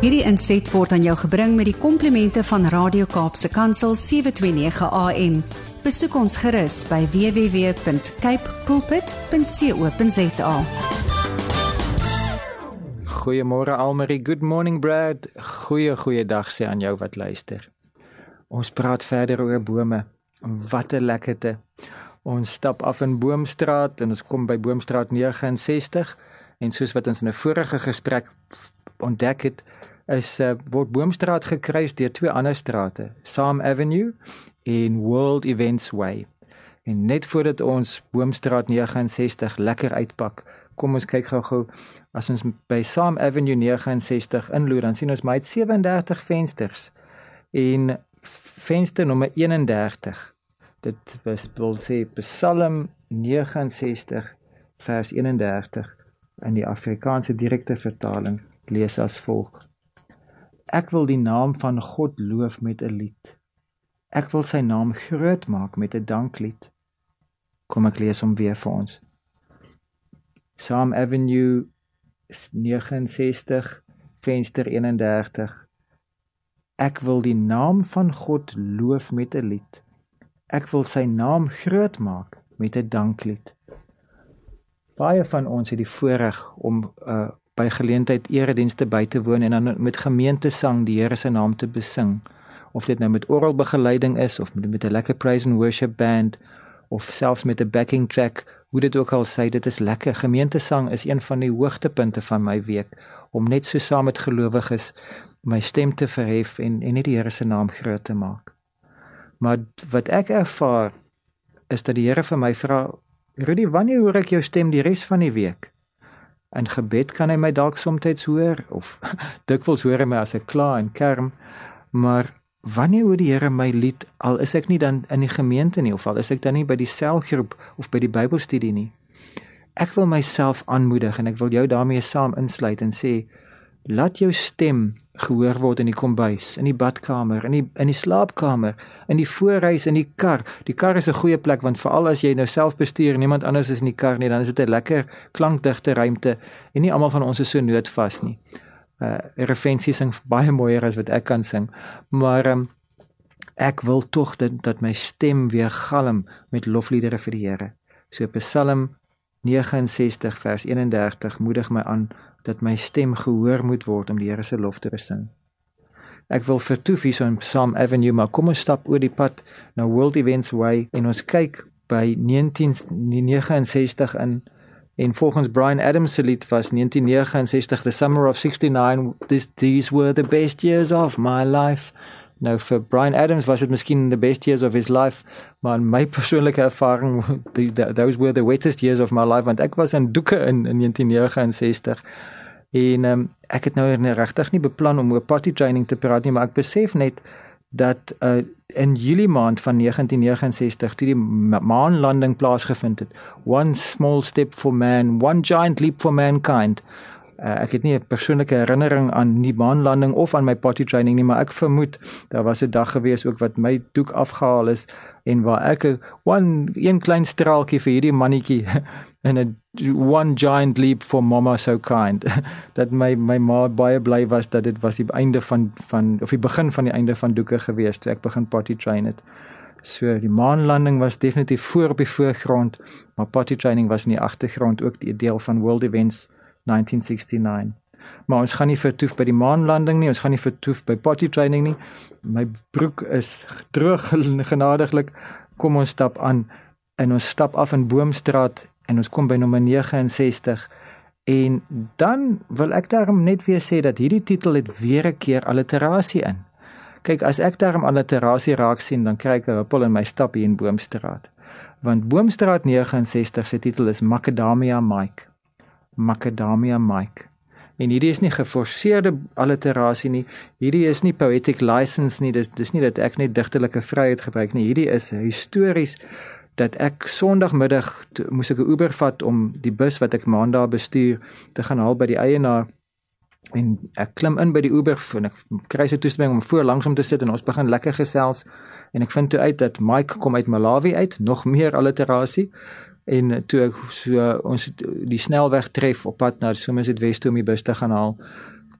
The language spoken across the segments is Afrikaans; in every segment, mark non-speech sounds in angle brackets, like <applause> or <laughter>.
Hierdie inset word aan jou gebring met die komplimente van Radio Kaapse Kansel 729 AM. Besoek ons gerus by www.cape pulpit.co.za. Goeiemôre Almarie, good morning Brad. Goeie goeie dag sê aan jou wat luister. Ons praat verder oor bome. Wat 'n lekkerte. Ons stap af in Boomstraat en ons kom by Boomstraat 69 en soos wat ons in 'n vorige gesprek ontdek het, is uh, word Boomstraat gekruis deur twee ander strate, Sam Avenue en World Events Way. En net voordat ons Boomstraat 69 lekker uitpak, kom ons kyk gou-gou as ons by Sam Avenue 69 inloer, dan sien ons maar 37 vensters. En venster nommer 31 dit was wil sê Psalm 69 vers 31 in die Afrikaanse direkte vertaling lees as volg Ek wil die naam van God loof met 'n lied. Ek wil sy naam groot maak met 'n danklied. Kom ek lees hom weer vir ons. Psalm Avenue 69 venster 31 Ek wil die naam van God loof met 'n lied. Ek wil sy naam groot maak met 'n danklied. Baie van ons het die voorreg om uh, by geleentheid eredienste by te woon en dan met gemeentesang die Here se naam te besing. Of dit nou met orgelbegeleiding is of met, met 'n lekker praise and worship band of selfs met 'n backing track, hoe dit ook al sê, dit is lekker. Gemeentesang is een van die hoogtepunte van my week om net so saam met gelowiges my stem te verhef en en net die Here se naam groot te maak. Maar wat ek ervaar is dat die Here vir my vra, "Rudy, wanneer hoor ek jou stem die res van die week?" In gebed kan hy my dalk soms hoor of <laughs> dikwels hoor hy my as ek kla en kerm, maar wanneer hoor die Here my lied al is ek nie dan in die gemeente nie of al is ek dan nie by die selgroep of by die Bybelstudie nie. Ek wil myself aanmoedig en ek wil jou daarmee saam insluit en sê Laat jou stem gehoor word in die kombuis, in die badkamer, in die in die slaapkamer, in die voorhuis, in die kar. Die kar is 'n goeie plek want veral as jy nou self bestuur en niemand anders is in die kar nie, dan is dit 'n lekker klankdigte ruimte en nie almal van ons is so noodvas nie. Uh Refensie sing baie mooier as wat ek kan sing, maar um, ek wil tog dat dat my stem weer galm met lofliedere vir die Here. So Psalm 69 vers 31 moedig my aan dat my stem gehoor moet word om die Here se lof te besing. Ek wil vertoef hier so in Psalm Avenue, maar kom ons stap oor die pad na World Events Way en ons kyk by 1969 in en volgens Brian Adams se lied was 1969 the summer of 69 this these were the best years of my life. Nou vir Brian Adams was dit miskien the best years of his life, maar in my <laughs> persoonlike ervaring the, the, those were the wettest years of my life want ek was in doeke in, in 1969 en um, ek het nou regtig nie beplan om oor party training te praat nie, maar ek besef net dat uh, in Julie maand van 1969 toe die maanlanding plaasgevind het, one small step for man, one giant leap for mankind. Uh, ek het nie 'n persoonlike herinnering aan die maanlanding of aan my potty training nie, maar ek vermoed daar was 'n dag gewees ook wat my doek afgehaal is en waar ek 'n one een klein straaltjie vir hierdie mannetjie <laughs> en 'n one giant leap for mama so kind <laughs> dat my my ma baie bly was dat dit was die einde van van of die begin van die einde van doeke gewees toe ek begin potty train het. So die maanlanding was definitief voor op die voorgrond, maar potty training was in die agtergrond ook 'n deel van world events 1969. Maar ons gaan nie vertoef by die maanlanding nie, ons gaan nie vertoef by potty training nie. My broek is droog <laughs> genadiglik. Kom ons stap aan en ons stap af in Boomstraat en ons kom by nommer 69 en dan wil ek daarom net weer sê dat hierdie titel het weer 'n keer alliterasie in. Kyk, as ek daarom alliterasie raak sien, dan kry ek 'n huppel in my stap hier in Boomstraat. Want Boomstraat 69 se titel is Macadamia Mike. Macadamia Mike. En hierdie is nie geforseerde alliterasie nie. Hierdie is nie poetic license nie. Dis dis nie dat ek net digtelike vryheid gebruik nie. Hierdie is histories dat ek Sondagmiddag moes ek 'n Uber vat om die bus wat ek maandag bestuur te gaan haal by die eienaar en ek klim in by die Uber en ek kry sy toestemming om voor langs om te sit en ons begin lekker gesels en ek vind toe uit dat Mike kom uit Malawi uit, nog meer alliterasie en toe ek so ons die snelweg tref op pad na soms dit Wes toe om die bus te gaan haal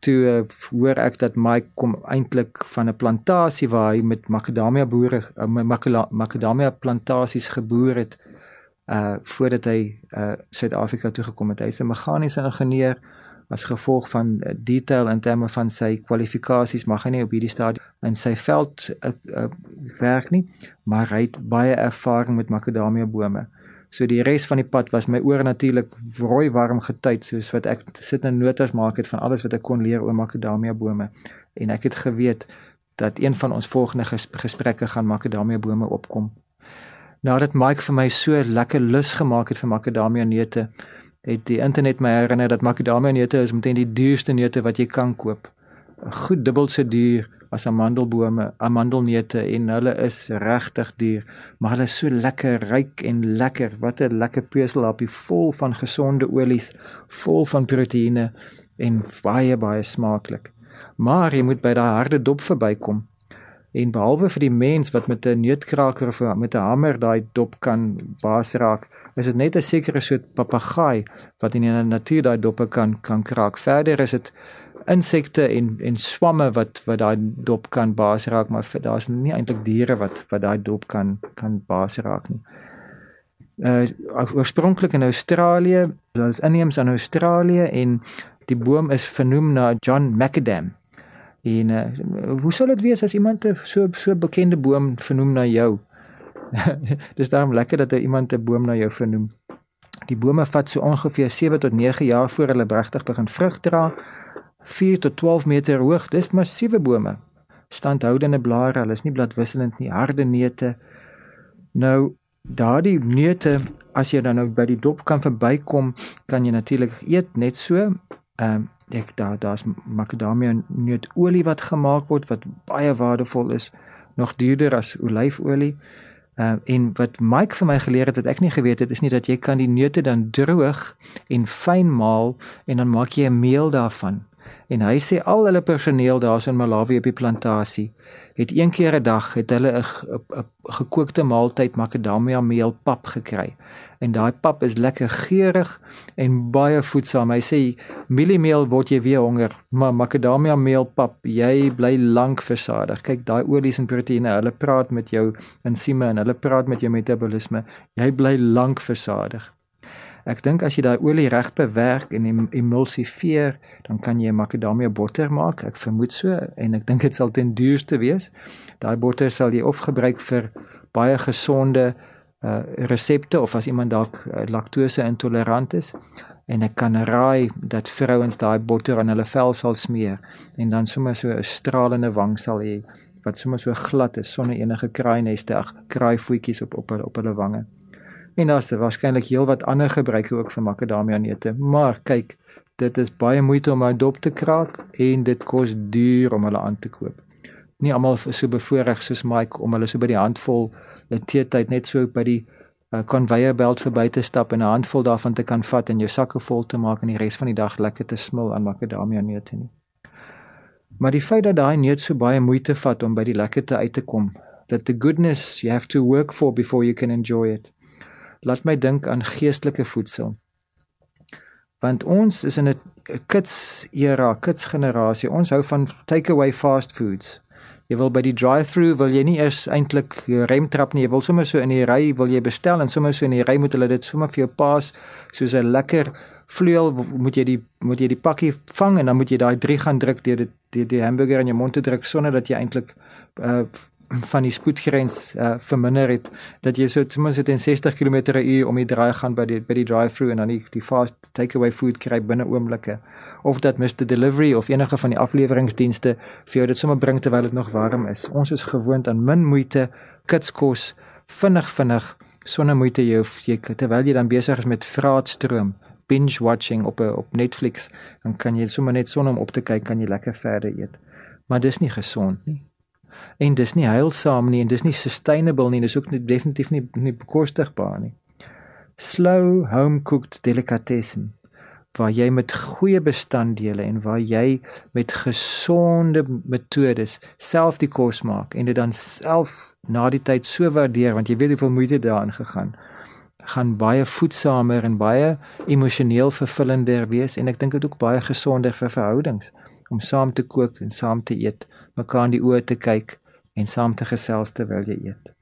toe uh, hoor ek dat Mike kom eintlik van 'n plantasie waar hy met makadamia boere uh, makadamia plantasies geboer het uh voordat hy uh Suid-Afrika toe gekom het. Hy's 'n meganiese ingenieur as gevolg van uh, detail in terme van sy kwalifikasies mag hy nie op hierdie stadium in sy veld uh, uh, werk nie, maar hy het baie ervaring met makadamia bome. So die res van die pad was my oor natuurlik rooi warm getuig soos wat ek sit en notas maak het van alles wat ek kon leer oor makadamia bome en ek het geweet dat een van ons volgende gesprekke gaan makadamia bome opkom. Nadat Mike vir my so lekker lus gemaak het vir makadamia neute, het die internet my herinner dat makadamia neute is omtrent die duurste neute wat jy kan koop. Goed dubbel so duur as amandelbome, amandelneute en hulle is regtig duur, maar hulle is so lekker ryk en lekker. Wat 'n lekker peuselappie vol van gesonde olies, vol van proteïene en baie baie smaaklik. Maar jy moet by daai harde dop verbykom. En behalwe vir die mens wat met 'n neutkraker of met 'n hamer daai dop kan baas raak, is dit net 'n sekere soort papegaai wat in die natuur daai doppe kan kan kraak. Verder is dit insekte en en swamme wat wat daai dop kan baas raak, maar daar's nie eintlik diere wat wat daai dop kan kan baas raak nie. Uh oorspronklik in Australië, daar is inheems in Australië en die boom is vernoem na John Macadam. En uh, hoe sou dit wees as iemand so so bekende boom vernoem na jou? <laughs> Dis daarom lekker dat iemand 'n boom na jou vernoem. Die bome vat so ongeveer 7 tot 9 jaar voor hulle regtig begin vrug dra 4 tot 12 meter hoog. Dis massiewe bome. Standhoudende blare, hulle is nie bladwisselend nie, harde neute. Nou daardie neute as jy dan nou by die dop kan verbykom, kan jy natuurlik eet net so. Ehm um, ek daar daar's makadamia neutolie wat gemaak word wat baie waardevol is, nog duurder as olyfolie. Ehm uh, en wat Mike vir my geleer het wat ek nie geweet het is nie dat jy kan die neute dan droog en fyn maal en dan maak jy 'n meel daarvan en hy sê al hulle personeel daar in Malawi op die plantasie het een keer 'n dag het hulle 'n gekookte maaltyd makadamia meel pap gekry. En daai pap is lekker geurig en baie voedsaam hy sê mieliemeel word jy weer honger maar makadamia meel pap jy bly lank versadig. Kyk daai olies en proteïene hulle praat met jou insieme en hulle praat met jou metabolisme. Jy bly lank versadig Ek dink as jy daai olie reg bewerk en emulsifieer, dan kan jy makadamia botter maak. Ek vermoed so en ek dink dit sal ten duurste wees. Daai botter sal jy of gebruik vir baie gesonde uh resepte of as iemand dalk uh, laktose intolerant is en ek kan raai dat vrouens daai botter aan hulle vel sal smeer en dan sommer so 'n stralende wang sal hê wat sommer so glad is sonder enige kraaineste ag kraaivoetjies op op op hulle wange. En daar's waarskynlik heelwat ander gebruike ook vir makadamia neute. Maar kyk, dit is baie moeite om 'n dop te kraak en dit kos duur om hulle aan te koop. Nie almal is so bevoorreg soos Mike om hulle so by die handvol in teetyd net so by die uh, conveyor belt verby te stap en 'n handvol daarvan te kan vat en jou sakke vol te maak en die res van die dag lekker te smil aan makadamia neute nie. Maar die feit dat daai neut so baie moeite vat om by die lekkerte uit te kom, that the goodness you have to work for before you can enjoy it laat my dink aan geestelike voedsel. Want ons is in 'n kits era, kits generasie. Ons hou van takeaway fast foods. Jy wil by die drive-through wil jy nie eers eintlik rem trap nie. Jy wil sommer so in die ry wil jy bestel en sommer so in die ry moet hulle dit sommer vir jou pas soos 'n lekker vleuel moet jy die moet jy die pakkie vang en dan moet jy daai 3 gaan druk deur dit die, die hamburger in jou mond te druk sonder dat jy eintlik uh, van die spoedgrens uh, verminder het dat jy so ten minste 60 km/h om die draai gaan by die by die drive-through en dan die, die fast takeaway food kry binne oomblikke of dat Mr Delivery of enige van die afleweringsdienste vir jou dit sommer bring terwyl dit nog warm is. Ons is gewoond aan min moeite, kitskos, vinnig vinnig sonder moeite jy of jy terwyl jy dan besig is met vraatstroom binge watching op op Netflix dan kan jy sommer net sonder om op te kyk kan jy lekker verder eet. Maar dis nie gesond nie en dis nie heilsaam nie en dis nie sustainable nie dis ook nie, definitief nie nie bekostigbaar nie. Slow home cooked delicatessen waar jy met goeie bestanddele en waar jy met gesonde metodes self die kos maak en dit dan self na die tyd so waardeer want jy weet hoeveel moeite daarin gegaan gaan baie voedsamer en baie emosioneel vervullender wees en ek dink dit ook baie gesonder vir verhoudings om saam te kook en saam te eet, mekaar in die oë te kyk en saam te gesels terwyl jy eet.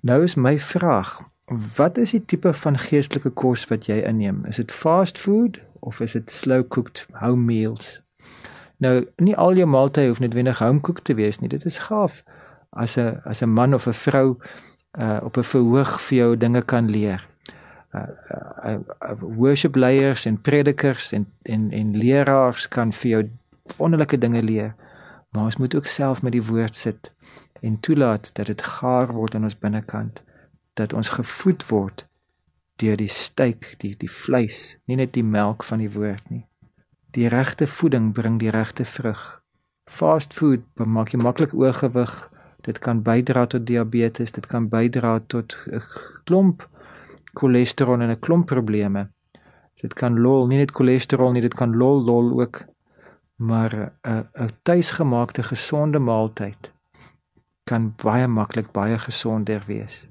Nou is my vraag, wat is die tipe van geestelike kos wat jy inneem? Is dit fast food of is dit slow cooked home meals? Nou, nie al jou maaltye hoef noodwendig home cooked te wees nie. Dit is gaaf as 'n as 'n man of 'n vrou uh op 'n verhoog vir jou dinge kan leer. Uh, uh, uh worship leiers en predikers en en en leraars kan vir jou wonderlike dinge leer. Maar ons moet ook self met die woord sit en toelaat dat dit gaar word in ons binnekant, dat ons gevoed word deur die styk, die die vleis, nie net die melk van die woord nie. Die regte voeding bring die regte vrug. Fast food maak jy maklik oorgewig dit kan bydra tot diabetes, dit kan bydra tot 'n klomp cholesterol en 'n klomp probleme. Dit kan lol, nie net cholesterol nie, dit kan lol lol ook. Maar 'n 'n tuisgemaakte gesonde maaltyd kan baie maklik baie gesonder wees.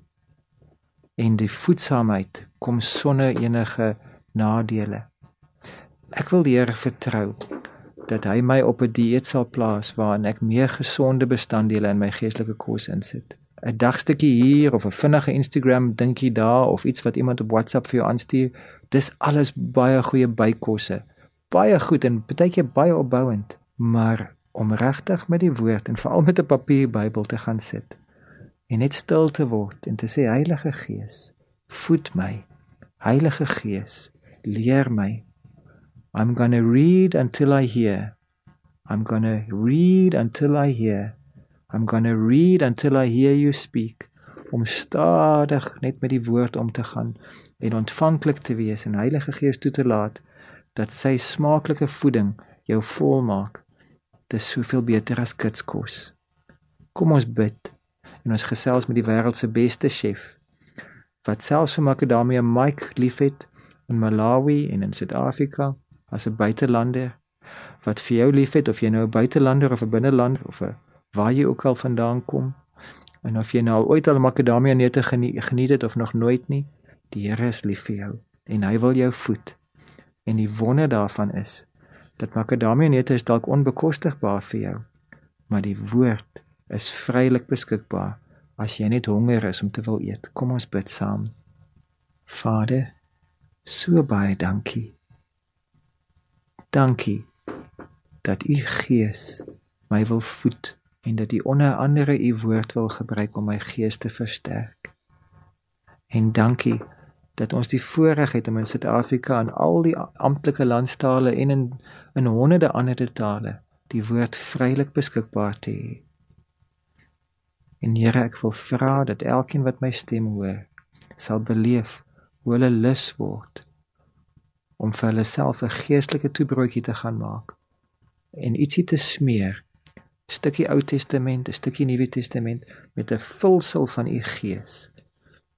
En die voedsaamheid kom sonder enige nadele. Ek wil die Here vertrou dat hy my op 'n dieet sal plaas waarin ek meer gesonde bestanddele in my geestelike kos insit. 'n Dagstukkie hier of 'n vinnige Instagram dinkie daar of iets wat iemand op WhatsApp vir jou aanstuur, dis alles baie goeie bykosse. Baie goed en baie keer baie opbouend, maar om regtig met die woord en veral met 'n papier Bybel te gaan sit en net stil te word en te sê Heilige Gees, voed my. Heilige Gees, leer my I'm going to read until I hear. I'm going to read until I hear. I'm going to read until I hear you speak. Om stadig net met die woord om te gaan en ontvanklik te wees en Heilige Gees toe te laat dat sy smaaklike voeding jou volmaak. Dit is soveel beter as kitskos. Kom ons bid en ons gesels met die wêreld se beste chef wat selfs vir Makadamia Mike liefhet in Malawi en in Suid-Afrika as 'n buitelander wat vir jou liefhet of jy nou 'n buitelander of 'n binnelander of 'n waar jy ook al vandaan kom en of jy nou ooit al makadamia neute geniet het of nog nooit nie die Here is lief vir jou en hy wil jou voed en die wonder daarvan is dat makadamia neute is dalk onbekostigbaar vir jou maar die woord is vrylik beskikbaar as jy net honger is om te wil eet. Kom ons bid saam. Vader so baie dankie. Dankie dat u Gees my wil voed en dat u onder andere u woord wil gebruik om my gees te versterk. En dankie dat ons die voorreg het om in Suid-Afrika en al die amptelike landstale en in in honderde ander tale die woord vrylik beskikbaar te hê. En Here, ek wil vra dat elkeen wat my stem hoor, sal beleef hoe hulle lus word om vir hulle self 'n geestelike toebroodjie te gaan maak en ietsie te smeer. 'n Stukkie Ou Testament, 'n stukkie Nuwe Testament met 'n vulsel van u Gees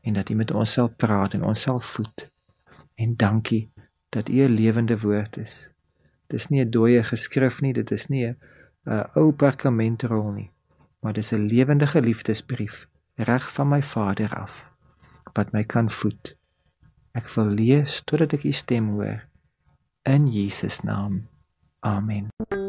en dat u met ons sal praat en ons sal voed. En dankie dat u 'n lewende woord is. Dis nie 'n dooie geskrif nie, dit is nie 'n ou perkamentrol nie, maar dis 'n lewende geliefdesbrief reg van my Vader af wat my kan voed. Ek wil lees totdat ek u stem hoor. In Jesus naam. Amen.